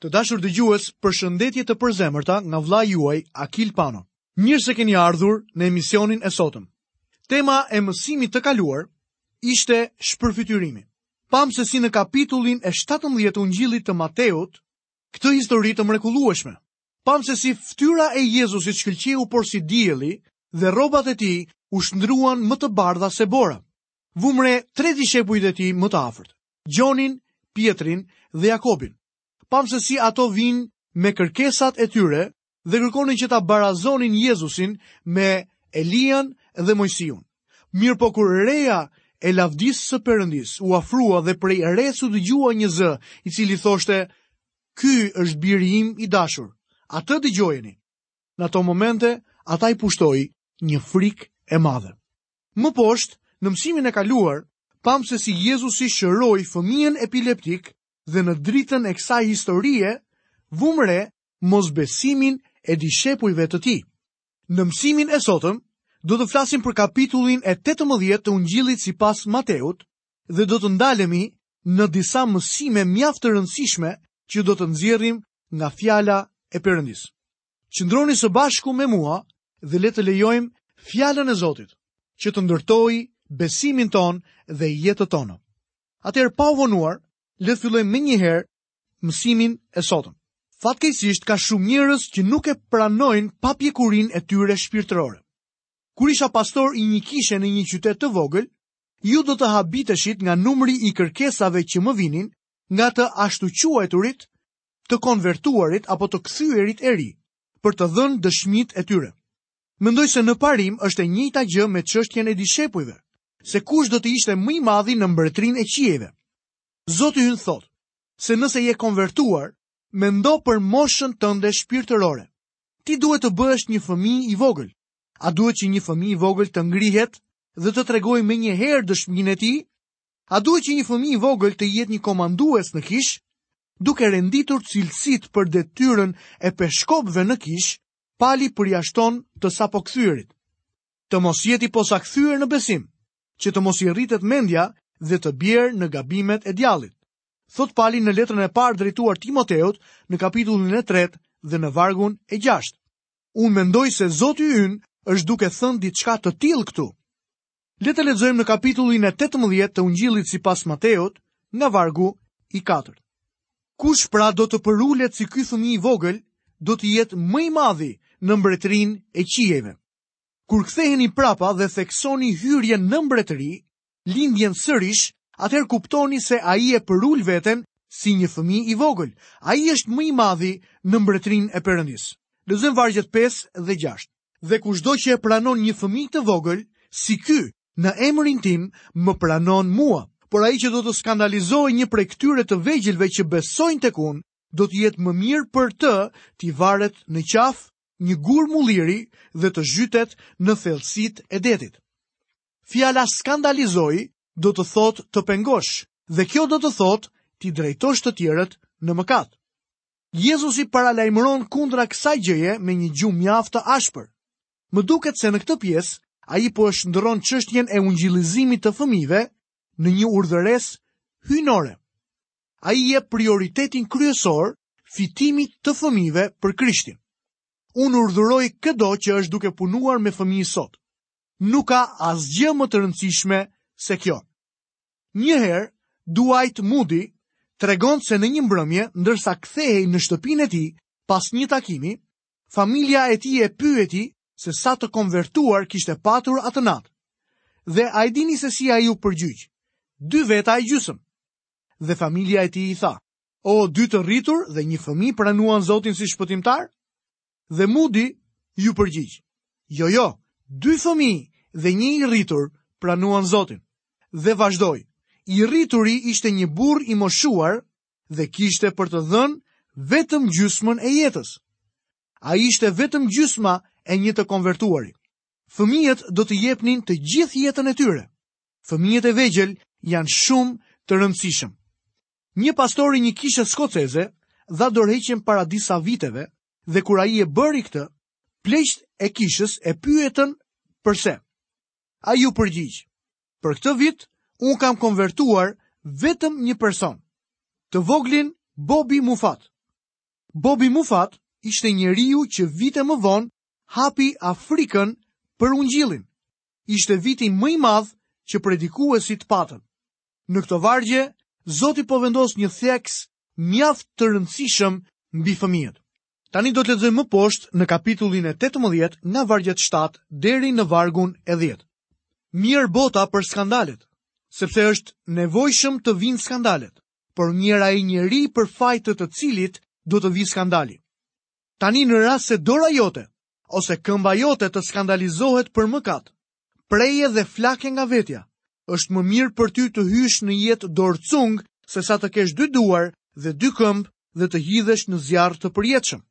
Të dashur dëgjues, përshëndetje të përzemërta nga vëllai juaj Akil Pano. Mirë se keni ardhur në emisionin e sotëm. Tema e mësimit të kaluar ishte shpërfytyrimi. Pamë se si në kapitullin e 17 të Ungjillit të Mateut këtë histori të mrekullueshme. Pamë se si fytyra e Jezusit shkëlqeu porsi dielli dhe rrobat e tij u shndërruan më të bardha se bora. Vumë re tre dishepujt e tij më të afërt. Gjonin, Pjetrin dhe Jakobin. Pamë se si ato vijnë me kërkesat e tyre dhe kërkonin që ta barazonin Jezusin me Elian dhe Moisiun. Mirëpo kur reja e lavdisë së Perëndisë u afrua dhe prej resë u dëgjua një zë i cili thoshte ky është biri im i dashur, atë dëgjojeni. Në ato momente, ata i pushtoi një frikë e madhe. Më poshtë, në mësimin e kaluar, pamë se si Jezusi shëroi fëmijën epileptik dhe në dritën e kësaj historie vumë re mosbesimin e dishepujve të tij. Në mësimin e sotëm, do të flasim për kapitullin e 18 të Ungjillit sipas Mateut dhe do të ndalemi në disa mësime mjaft të rëndësishme që do të nxjerrim nga fjala e Perëndisë. Qëndroni së bashku me mua dhe le të lejojmë fjalën e Zotit që të ndërtojë besimin tonë dhe jetët tona. Atëherë pa u vonuar, le të fillojmë menjëherë mësimin e sotëm. Fatkeqësisht ka shumë njerëz që nuk e pranojnë papjekurinë e tyre shpirtërore. Kur isha pastor i një kishe në një qytet të vogël, ju do të habiteshit nga numri i kërkesave që më vinin nga të ashtuquajturit të konvertuarit apo të kthyerit e rinj, për të dhënë dëshmitë e tyre. Mendoj se në parim është e njëjta gjë me çështjen e dishepujve, se kush do të ishte më i madhi në mbretërinë e qiejve. Zoti ynë thotë se nëse je konvertuar, mendo për moshën tënde shpirtërore. Ti duhet të bëhesh një fëmijë i vogël. A duhet që një fëmijë i vogël të ngrihet dhe të tregojë menjëherë dëshminë e tij? A duhet që një fëmijë i vogël të jetë një komandues në kishë? Duke renditur cilësitë për detyrën e peshkopëve në kishë, Pali përjashton të sapokthyerit. Të mos jetë i posakthyer në besim, që të mos i rritet mendja dhe të bjerë në gabimet e djallit. Thotë Pali në letrën e parë drejtuar Timoteut në kapitullin e 3 dhe në vargun e 6. Unë mendoj se Zoti ynë është duke thënë diçka të tillë këtu. Le të lexojmë në kapitullin e 18 të Ungjillit sipas Mateut, nga vargu i 4. Kush pra do të përulet si ky fëmijë i vogël, do të jetë më i madhi në mbretërinë e qiejve. Kur ktheheni prapa dhe theksoni hyrjen në mbretëri, lindjen sërish, atëherë kuptoni se ai e përul veten si një fëmijë i vogël. Ai është më i madhi në mbretërinë e Perëndisë. Lexojmë vargjet 5 dhe 6. Dhe kushdo që e pranon një fëmijë të vogël si ky në emrin tim, më pranon mua. Por ai që do të skandalizojë një prej këtyre të vegjëlve që besojnë tek unë, do të jetë më mirë për të t'i varet në qafë një gur mulliri dhe të zhytet në thellësitë e detit. Fjala skandalizoj do të thotë të pengosh dhe kjo do të thotë t'i drejtosh të tjerët në mëkat. Jezusi paralajmëron kundra kësaj gjëje me një gjuhë mjaft të ashpër. Më duket se në këtë pjesë ai po e shndërron çështjen e ungjillizimit të fëmijëve në një urdhëresë hyjnore. Ai i jep prioritetin kryesor fitimit të fëmijëve për Krishtin. Unë urdhëroj këdo që është duke punuar me fëmijë sot. Nuk ka asgjë më të rëndësishme se kjo. Njëherë, Duajt Mudi tregon se në një mbrëmje, ndërsa kthehej në shtëpinë e tij pas një takimi, familja e tij e pyeti se sa të konvertuar kishte patur atë natë. Dhe a e dini se si ai u përgjigj? Dy veta e gjysëm. Dhe familja e tij i tha, o dy të rritur dhe një fëmijë pranuan Zotin si shpëtimtar? Dhe Mudi iu përgjigj, jo jo, dy fëmijë dhe një i rritur pranuan Zotin. Dhe vazhdoi, i rrituri ishte një burrë i moshuar dhe kishte për të dhënë vetëm gjysmën e jetës. Ai ishte vetëm gjysma e një të konvertuari. Fëmijët do të jepnin të gjithë jetën e tyre. Fëmijët e vegjël janë shumë të rëndësishëm. Një pastor i një kishe skoceze dha dorëheqjen para disa viteve dhe kur ai e bëri këtë, pleqtë e kishës e pyetën përse. Ai u përgjigj, për këtë vit unë kam konvertuar vetëm një person, të voglin Bobby Moffat. Bobby Moffat ishte njeriu që vite më vonë hapi Afrikën për ungjillin. Ishte viti më i madh që predikuesit patën. Në këto vargje, Zoti po vendos një theks mjaft të rëndësishëm mbi fëmijët. Tani do të lexojmë më poshtë në kapitullin e 18 nga vargjet 7 deri në vargun e 10. Mjerë bota për skandalet, sepse është e nevojshme të vijnë skandalet, por mjerë ai njeri për faj të cilit do të vijë skandali. Tani në rast se dora jote ose këmba jote të skandalizon për mëkat, Preje dhe flake nga vetja. Është më mirë për ty të hysh në jetë dorëcung se sa të kesh dy duar dhe dy këmbë dhe të hidhesh në zjarr të përjetshëm.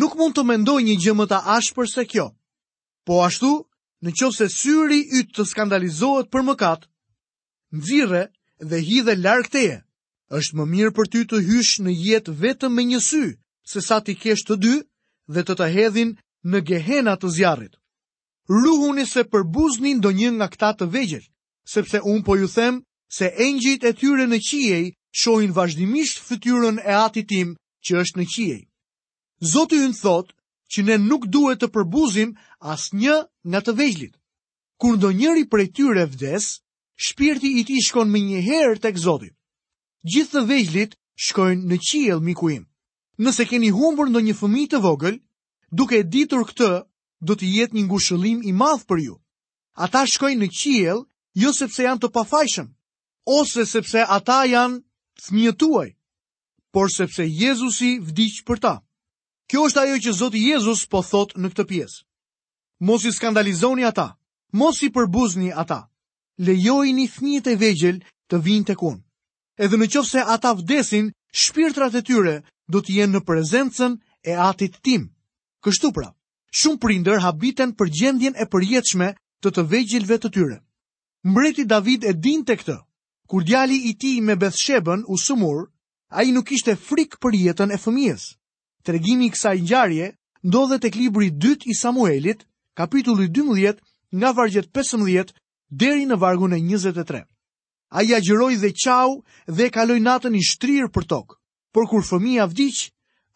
Nuk mund të mendoj një gjë më të ashpër se kjo. Po ashtu, në qoftë se syri yt të skandalizohet për mëkat, nxirre dhe hidhe larg teje. Është më mirë për ty të hysh në jetë vetëm me një sy, se sa t'i kesh të dy dhe të të hedhin në gehena të zjarrit. Ruhuni se përbuzni ndonjë nga këta të vegjël, sepse unë po ju them se engjëjt e tyre në qiej shohin vazhdimisht fytyrën e Atit tim që është në qiej. Zoti ynë thotë që ne nuk duhet të përbuzim asnjë nga të vegjlit. Kur ndonjëri prej tyre vdes, shpirti i tij shkon menjëherë tek Zoti. Gjithë të vegjlit shkojnë në qiell miku im. Nëse keni humbur ndonjë fëmijë të vogël, Duke e ditur këtë, do të jetë një ngushëllim i madh për ju. Ata shkojnë në qiell jo sepse janë të pafajshëm, ose sepse ata janë fëmijët tuaj, por sepse Jezusi vdiq për ta. Kjo është ajo që Zoti Jezus po thotë në këtë pjesë. Mos i skandalizoni ata, mos i përbuzni ata. Lejojini fëmijët e vegjël të vijnë tek unë. Edhe në qoftë se ata vdesin, shpirtrat e tyre do të jenë në prezencën e Atit tim. Kështu pra, shumë prindër habiten për gjendjen e përjetshme të të vegjëlve të tyre. Mbreti David e dinte këtë. Kur djali i tij me Bethshebën u sëmur, ai nuk kishte frikë për jetën e fëmijës. Tregimi i kësaj ngjarje ndodhet tek libri i dytë i Samuelit, kapitulli 12, nga vargjet 15 deri në vargun e 23. Ai agjëroi dhe qau dhe e kaloi natën i shtrirë për tokë. Por kur fëmija vdiq,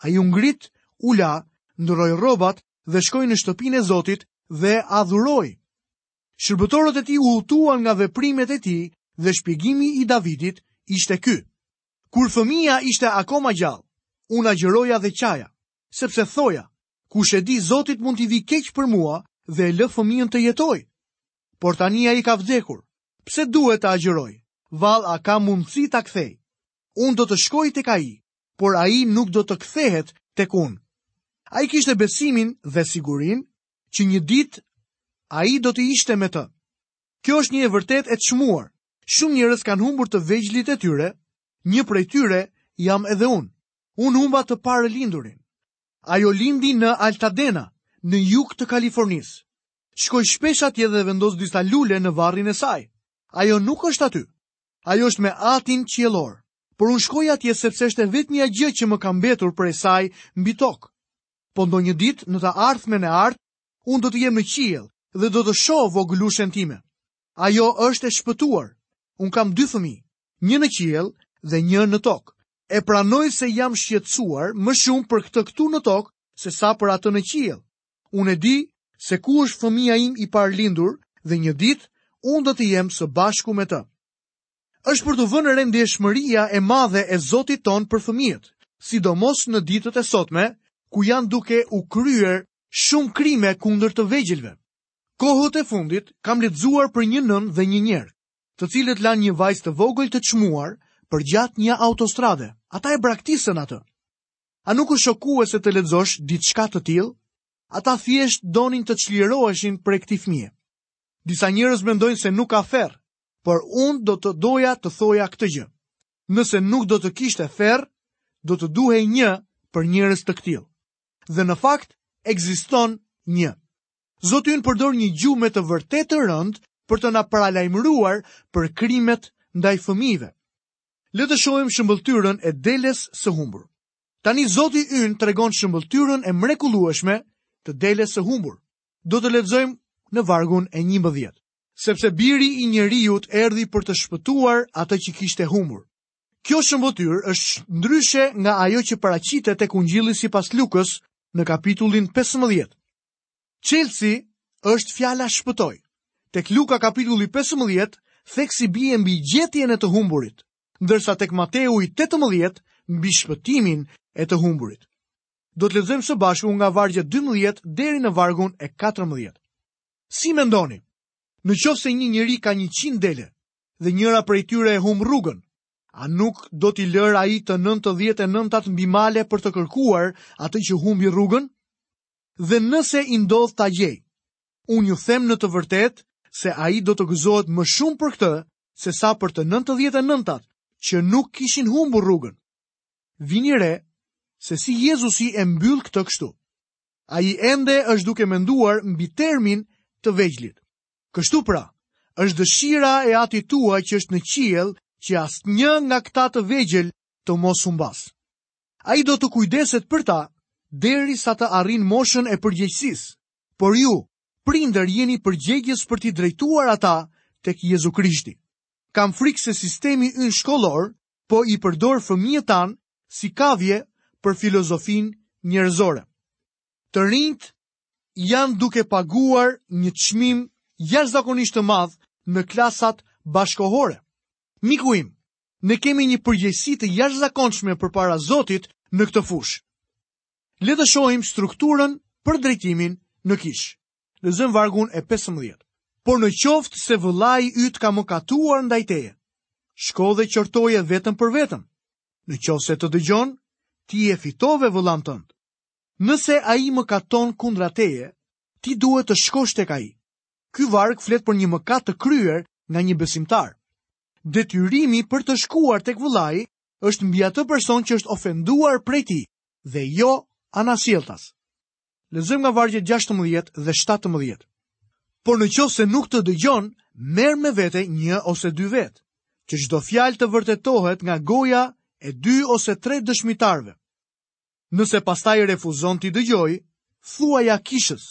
ai u ngrit, u la, ndërroi rrobat dhe shkoi në shtëpinë e Zotit dhe adhuroi. Shërbëtorët e tij u hutuan nga veprimet e tij dhe shpjegimi i Davidit ishte ky. Kur fëmija ishte akoma gjallë, unë agjëroja dhe qaja, sepse thoja, kush e di Zotit mund t'i vijë keq për mua dhe e lë fëmijën të jetojë. Por tani ai ka vdekur. Pse duhet të agjëroj? Vallë a ka mundësi ta kthej? Unë do të shkoj tek ai, por ai nuk do të kthehet tek unë. Ai kishte besimin dhe sigurinë që një ditë ai do të ishte me të. Kjo është një e vërtetë e çmuar. Shumë njerëz kanë humbur të vegjlit e tyre, një prej tyre jam edhe unë. Unë humba të parëlindurin. Ajo lindi në Altadena, në jug të Kalifornisë. Shkoj shpesh atje dhe vendos disa lule në varrin e saj. Ajo nuk është aty. Ajo është me atin qiellor. Por unë shkoj atje sepse është e vetmja gjë që më ka mbetur prej saj mbi tokë. Po ndonjë ditë në të ardhmen e artë, unë do të jem në qiell dhe do të shoh vogëlushen time. Ajo është e shpëtuar. Unë kam dy fëmijë, një në qiell dhe një në tokë. E pranoj se jam shqetësuar më shumë për këtë këtu në tokë se sa për atë në qiell. Unë e di se ku është fëmija im i parëlindur dhe një ditë unë do të jem së bashku me të. Është për t'u vënë re ndjeshmëria e madhe e Zotit tonë për fëmijët, sidomos në ditët e sotme, ku janë duke u kryer shumë krime kundër të vegjëlve. Kohët e fundit kam lexuar për një nënë dhe një njerk, të cilët lanë një vajzë të vogël të çmuar përgjatë një autostrade. Ata e braktisën atë. A nuk u shokove se të lexosh diçka të tillë? Ata thjesht donin të çliroheshin prej këtij fëmije. Disa njerëz mendojnë se nuk ka ferr, por unë do të doja të thoja këtë gjë. Nëse nuk do të kishte ferr, do të duhej një për njerëz të këtillë. Dhe në fakt ekziston një. Zoti ynë përdor një gjuhë me të vërtetë të rëndë për të na paralajmëruar për krimet ndaj fëmijëve. Le të shohim shëmbëlltyrën e deles së humbur. Tani Zoti ynë tregon shëmbëlltyrën e mrekullueshme të deles së humbur. Do të lexojmë në vargun e 11. Sepse biri i njeriut erdhi për të shpëtuar atë që kishte humbur. Kjo shëmbëlltyrë është ndryshe nga ajo që paraqitet tek ungjilli sipas Lukës në kapitullin 15. Çelësi është fjala shpëtoj. Tek Luka kapitulli 15, theksi bie mbi gjetjen e të humburit, ndërsa tek Mateu 18 mbi shpëtimin e të humburit. Do të lexojmë së bashku nga vargu 12 deri në vargun e 14. Si mendoni? Në qoftë se një njeri ka 100 dele dhe njëra prej tyre e humb rrugën, a nuk do t'i lërë ai të 99-at mbi male për të kërkuar atë që humbi rrugën? dhe nëse i ndodh ta gjejë, unë ju them në të vërtetë se ai do të gëzohet më shumë për këtë se sa për të 99-tat që nuk kishin humbur rrugën. Vini re se si Jezusi e mbyll këtë kështu. Ai ende është duke menduar mbi termin të vegjëlit. Kështu pra, është dëshira e atit tuaj që është në qiell që asnjë nga këta të vegjël të mos humbasë. Ai do të kujdeset për ta derisa të arrijnë moshën e përgjegjësisë. Por ju, prindër jeni përgjegjës për t'i drejtuar ata tek Jezu Krishti. Kam frikë se sistemi ynë shkollor po i përdor fëmijët tanë si kavje për filozofinë njerëzore. Të rinjtë janë duke paguar një çmim jashtëzakonisht të madh në klasat bashkëkohore. Miku im, Ne kemi një përgjegjësi të jashtëzakonshme përpara Zotit në këtë fushë. Le të shohim strukturën për drejtimin në kishë. Lexojmë vargun e 15. Por në qoftë se vëllai yt ka mëkatuar ndaj teje, shko dhe qortoje vetëm për vetëm. Në qoftë se të dëgjon, ti e fitove vëllanë tënd. Nëse ai mëkaton kundra teje, ti duhet të shkosh tek ai. Ky varg flet për një mëkat të kryer nga një besimtar. Detyrimi për të shkuar tek vëllai është mbi atë person që është ofenduar prej tij dhe jo anasjelltas. Lexojmë nga vargjet 16 dhe 17. Por në qoftë se nuk të dëgjon, merr me vete një ose dy vetë, që çdo fjalë të vërtetohet nga goja e dy ose tre dëshmitarëve. Nëse pastaj refuzon t'i dëgjojë, thuaja kishës,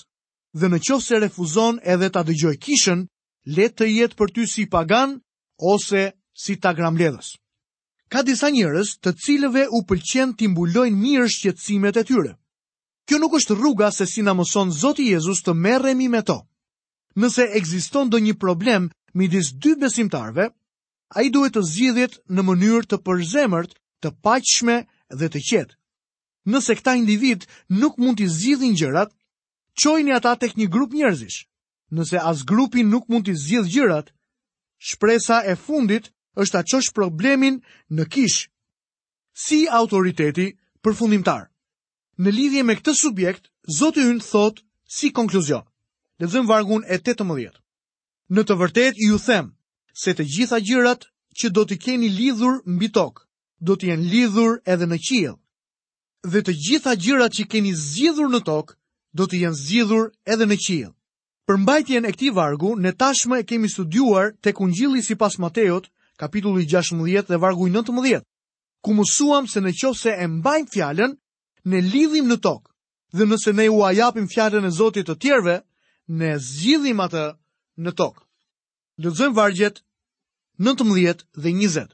dhe në qoftë se refuzon edhe ta dëgjojë kishën, le të jetë për ty si pagan ose si tagrambledhës. Ka disa njerëz të cilëve u pëlqen t'i mbulojnë mirë shqetësimet e tyre. Kjo nuk është rruga se si na mëson Zoti Jezus të merremi me to. Nëse ekziston ndonjë problem midis dy besimtarëve, ai duhet të zgjidhet në mënyrë të përzemërt, të paqshme dhe të qetë. Nëse këta individë nuk mund t'i zgjidhin gjërat, çojini ata tek një grup njerëzish. Nëse as grupi nuk mund t'i zgjidhë gjërat, shpresa e fundit është ta çosh problemin në kishë. Si autoriteti përfundimtar. Në lidhje me këtë subjekt, Zoti ynë thotë si konkluzion. Lexojmë vargun e 18. Në të vërtetë ju them se të gjitha gjërat që do të keni lidhur mbi tokë, do të jenë lidhur edhe në qiell. dhe të gjitha gjërat që keni zgjidhur në tokë do të jenë zgjidhur edhe në qiell. Përmbajtjen e këtij vargu ne tashmë e kemi studiuar tek Ungjilli sipas Mateut, kapitulli 16 dhe vargu 19, ku mësuam se në qoftë se e mbajmë fjalën, ne lidhim në tokë. Dhe nëse ne ua japim fjalën e Zotit të tjerëve, ne zgjidhim atë në tokë. Lexojmë vargjet 19 dhe 20.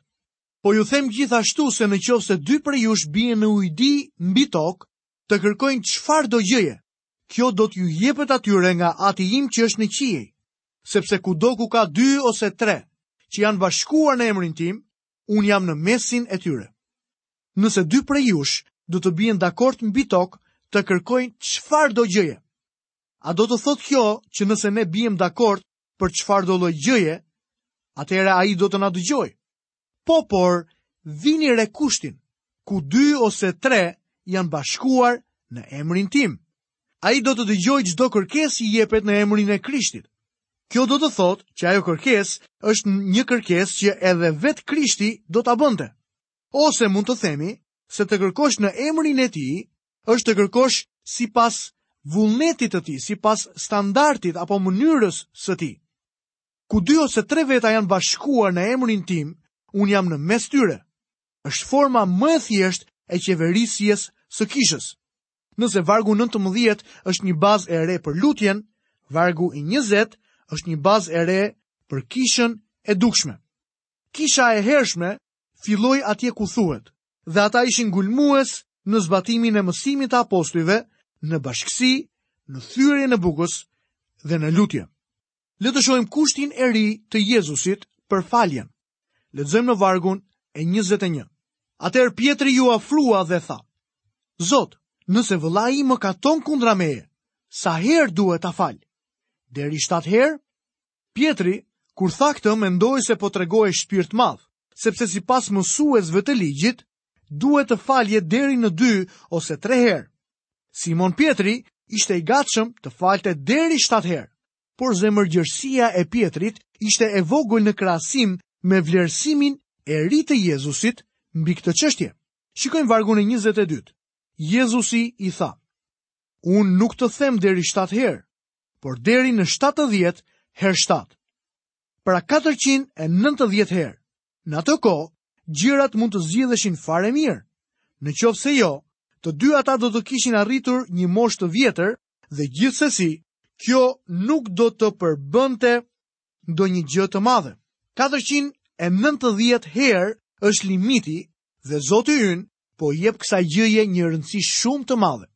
Po ju them gjithashtu se në qoftë se dy prej jush bien në ujdi mbi tokë, të kërkojnë çfarëdo gjëje, kjo do t'ju jepet atyre nga Ati im që është në qiej, sepse kudo ku ka dy ose tre që janë bashkuar në emrin tim, unë jam në mesin e tyre. Nëse dy prej jush do të bien dakord mbi tokë, të kërkojnë çfarëdo gjëje. A do të thotë kjo që nëse ne biem dakord për çfarëdo lloj gjëje, atëherë ai do të na dëgjojë. Po por, vini re kushtin, ku dy ose tre janë bashkuar në emrin tim. Ai do të dëgjojë çdo kërkesë që jepet në emrin e Krishtit. Kjo do të thotë që ajo kërkesë është një kërkesë që edhe vetë Krishti do ta bënte. Ose mund të themi se të kërkosh në emrin e tij është të kërkosh sipas vullnetit të tij, sipas standardit apo mënyrës së tij. Ku dy ose tre veta janë bashkuar në emrin tim, unë jam në mes tyre. është forma më e thjeshtë e qeverisjes së kishës. Nëse vargu 19 është një bazë e re për lutjen, vargu i 20 është një bazë e re për kishën e dukshme. Kisha e hershme filloi atje ku thuhet, dhe ata ishin ngulmues në zbatimin e mësimit të apostujve, në bashkësi, në thyerjen e bukës dhe në lutje. Le të shohim kushtin e ri të Jezusit për faljen. Lexojmë në vargun e 21. Atëherë Pjetri iu afrua dhe tha: Zot, nëse vëllai im mëkaton kundra meje, sa herë duhet ta fal? Deri 7 herë? Pjetri, kur tha këtë mendoi se po tregohej shpirtmadh, sepse sipas mësuesve të ligjit, duhet të falje deri në dy ose tre herë. Simon Pjetri ishte i gatshëm të falte deri shtatë herë, por zemërgjerësia e Pjetrit ishte e vogël në krahasim me vlerësimin e ri të Jezusit mbi këtë çështje. Shikojmë vargun e 22. Jezusi i tha: Unë nuk të them deri shtatë herë, por deri në 70 herë 7. Pra 490 herë. Në atë kohë, gjërat mund të zgjidheshin fare mirë. Në qoftë se jo, të dy ata do të kishin arritur një moshë të vjetër dhe gjithsesi, kjo nuk do të përbënte ndonjë gjë të madhe. 490 herë është limiti dhe Zoti ynë po i jep kësaj gjëje një rëndësi shumë të madhe.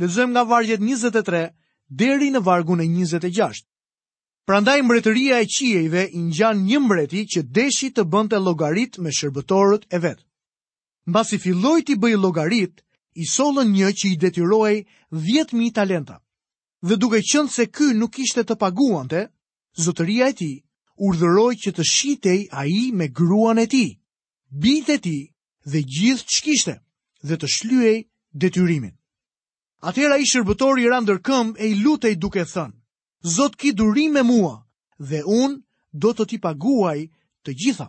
Lexojmë nga vargjet 23 deri në vargun e 26. Prandaj mbretëria e qiejve i ngjan një mbreti që deshi të bënte llogaritë me shërbëtorët e vet. Mbasi filloi t'i bëjë llogaritë, i sollën një që i detyrohej 10000 talenta. dhe duke qënë se ky nuk kishte të paguante, zotëria e tij urdhëroi që të shitej ai me gruan e tij, bijtë e tij dhe gjithë ç'kishte dhe të shlyhej detyrimi. Atëherë ai shërbëtor i ra ndër këmbë e i lutej duke thënë, Zot ki durim me mua dhe unë do të t'i paguaj të gjitha.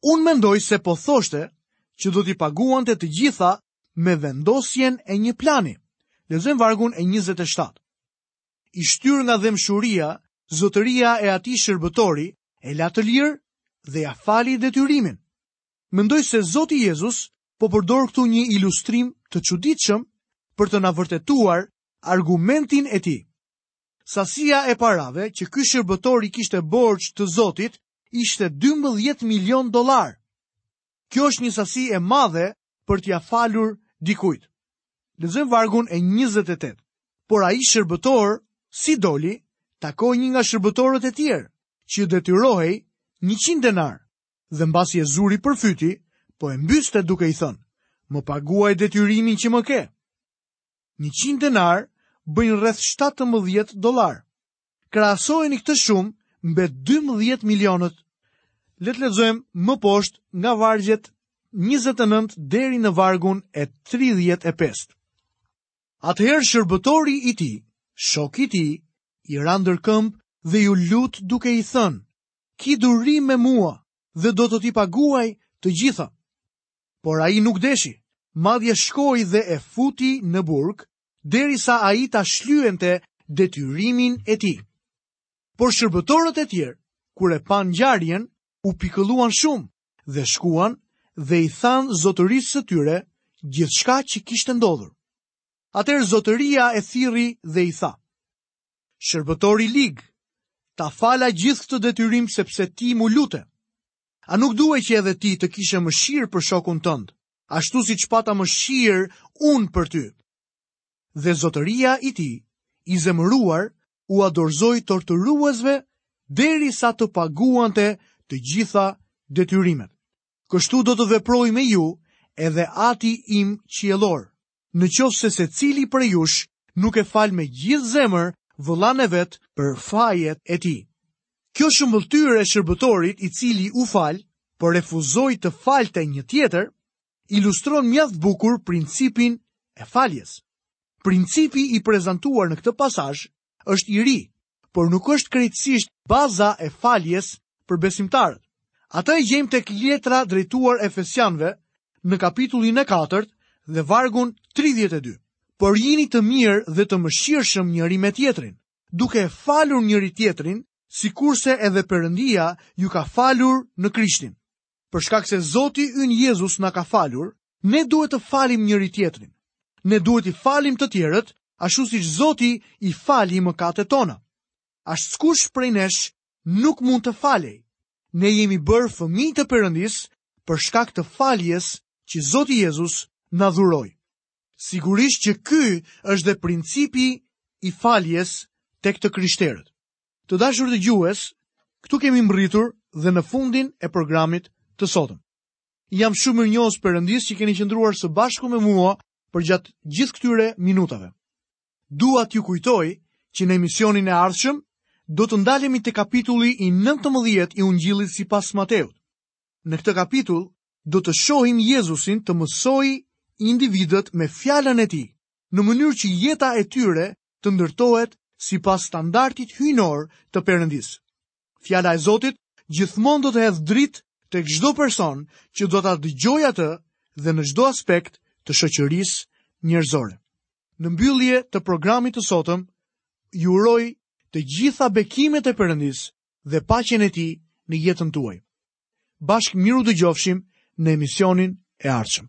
Unë mendoj se po thoshte që do t'i paguante të gjitha me vendosjen e një plani. Lexojmë vargun e 27. I shtyrë nga dhembshuria, zotëria e atij shërbëtori, e la të lirë dhe ia fali detyrimin. Mendoj se Zoti Jezus po përdor këtu një ilustrim të çuditshëm për të na vërtetuar argumentin e tij. Sasia e parave që ky shërbëtor i kishte borxh të zotit ishte 12 milion dollarë. Kjo është një sasi e madhe për t'ia falur dikujt. Lexojmë vargun e 28. Por ai shërbëtor, si doli, takoi një nga shërbëtorët e tjerë, që i detyrohej 100 denarë, dhe mbasi e zuri për fyti, po e mbyste duke i thënë, më paguaj detyrimin që më ke. 100 denarë bëjnë rreth 17 dollarë. Krahasojeni këtë shumë me 12 milionët. Le të lexojmë më poshtë nga vargjet 29 deri në vargun e 35. Atëherë shërbëtori i tij, shoku i tij, i ra ndër këmbë dhe iu lut duke i thënë: "Ki durim me mua dhe do të t'i paguaj të gjitha." Por ai nuk deshi, madje shkoi dhe e futi në burg derisa ai ta shlyente detyrimin e tij. Por shërbëtorët e tjerë, kur e panë ngjarjen, u pikëlluan shumë dhe shkuan dhe i thanë zotërisë së tyre gjithçka që kishte ndodhur. Atëherë zotëria e thirri dhe i tha: Shërbëtor i lig, ta fala gjithë këtë detyrim sepse ti m'u lute. A nuk duhej që edhe ti të kishe mëshirë për shokun tënd, ashtu siç pata mëshirë unë për ty. Dhe zotëria i tij, i zemëruar, ua dorëzoi torturuesve derisa të paguante të gjitha detyrimet. Kështu do të veprojë me ju edhe Ati im qiellor. Në qoftë se secili prej jush nuk e fal me gjithë zemër vëllanë e vet për fajet e tij. Kjo shëmbëlltyrë e shërbëtorit i cili u fal, por refuzoi të falte një tjetër, ilustron mjaft bukur principin e faljes. Principi i prezantuar në këtë pasazh është i ri, por nuk është krejtësisht baza e faljes për besimtarët. Atë e gjejmë tek letra drejtuar Efesianëve në kapitullin e 4 dhe vargun 32. Por jini të mirë dhe të mëshirshëm njëri me tjetrin, duke e falur njëri tjetrin, sikurse edhe Perëndia ju ka falur në Krishtin. Për shkak se Zoti ynë Jezus na ka falur, ne duhet të falim njëri tjetrin. Ne duhet t'i falim të tjerët, ashtu siç Zoti i fali mëkatet tona. Askush prej nesh nuk mund të falej. Ne jemi bërë fëmijë të Perëndisë për shkak të faljes që Zoti Jezus na dhuroi. Sigurisht që ky është dhe principi i faljes tek të krishterët. Të dashur dëgjues, këtu kemi mbërritur dhe në fundin e programit të sotëm. Jam shumë mirënjohës Perëndisë që keni qëndruar së bashku me mua përgjatë gjithë këtyre minutave. Dua t'ju kujtoj që në emisionin e ardhshëm do të ndalemi tek kapitulli i 19 i ungjillit sipas Mateut. Në këtë kapitull do të shohim Jezusin të mësojë individët me fjalën e tij, në mënyrë që jeta e tyre të ndërtohet sipas standardit hyjnor të Perëndisë. Fjala e Zotit gjithmonë do të hedhë dritë tek çdo person që do ta dëgjojë atë dhe në çdo aspekt të shoqërisë njerëzore. Në mbyllje të programit të sotëm, ju uroj të gjitha bekimet e Perëndisë dhe paqen e Tij në jetën tuaj. Bashkë mirë u dëgjofshim në emisionin e ardhshëm.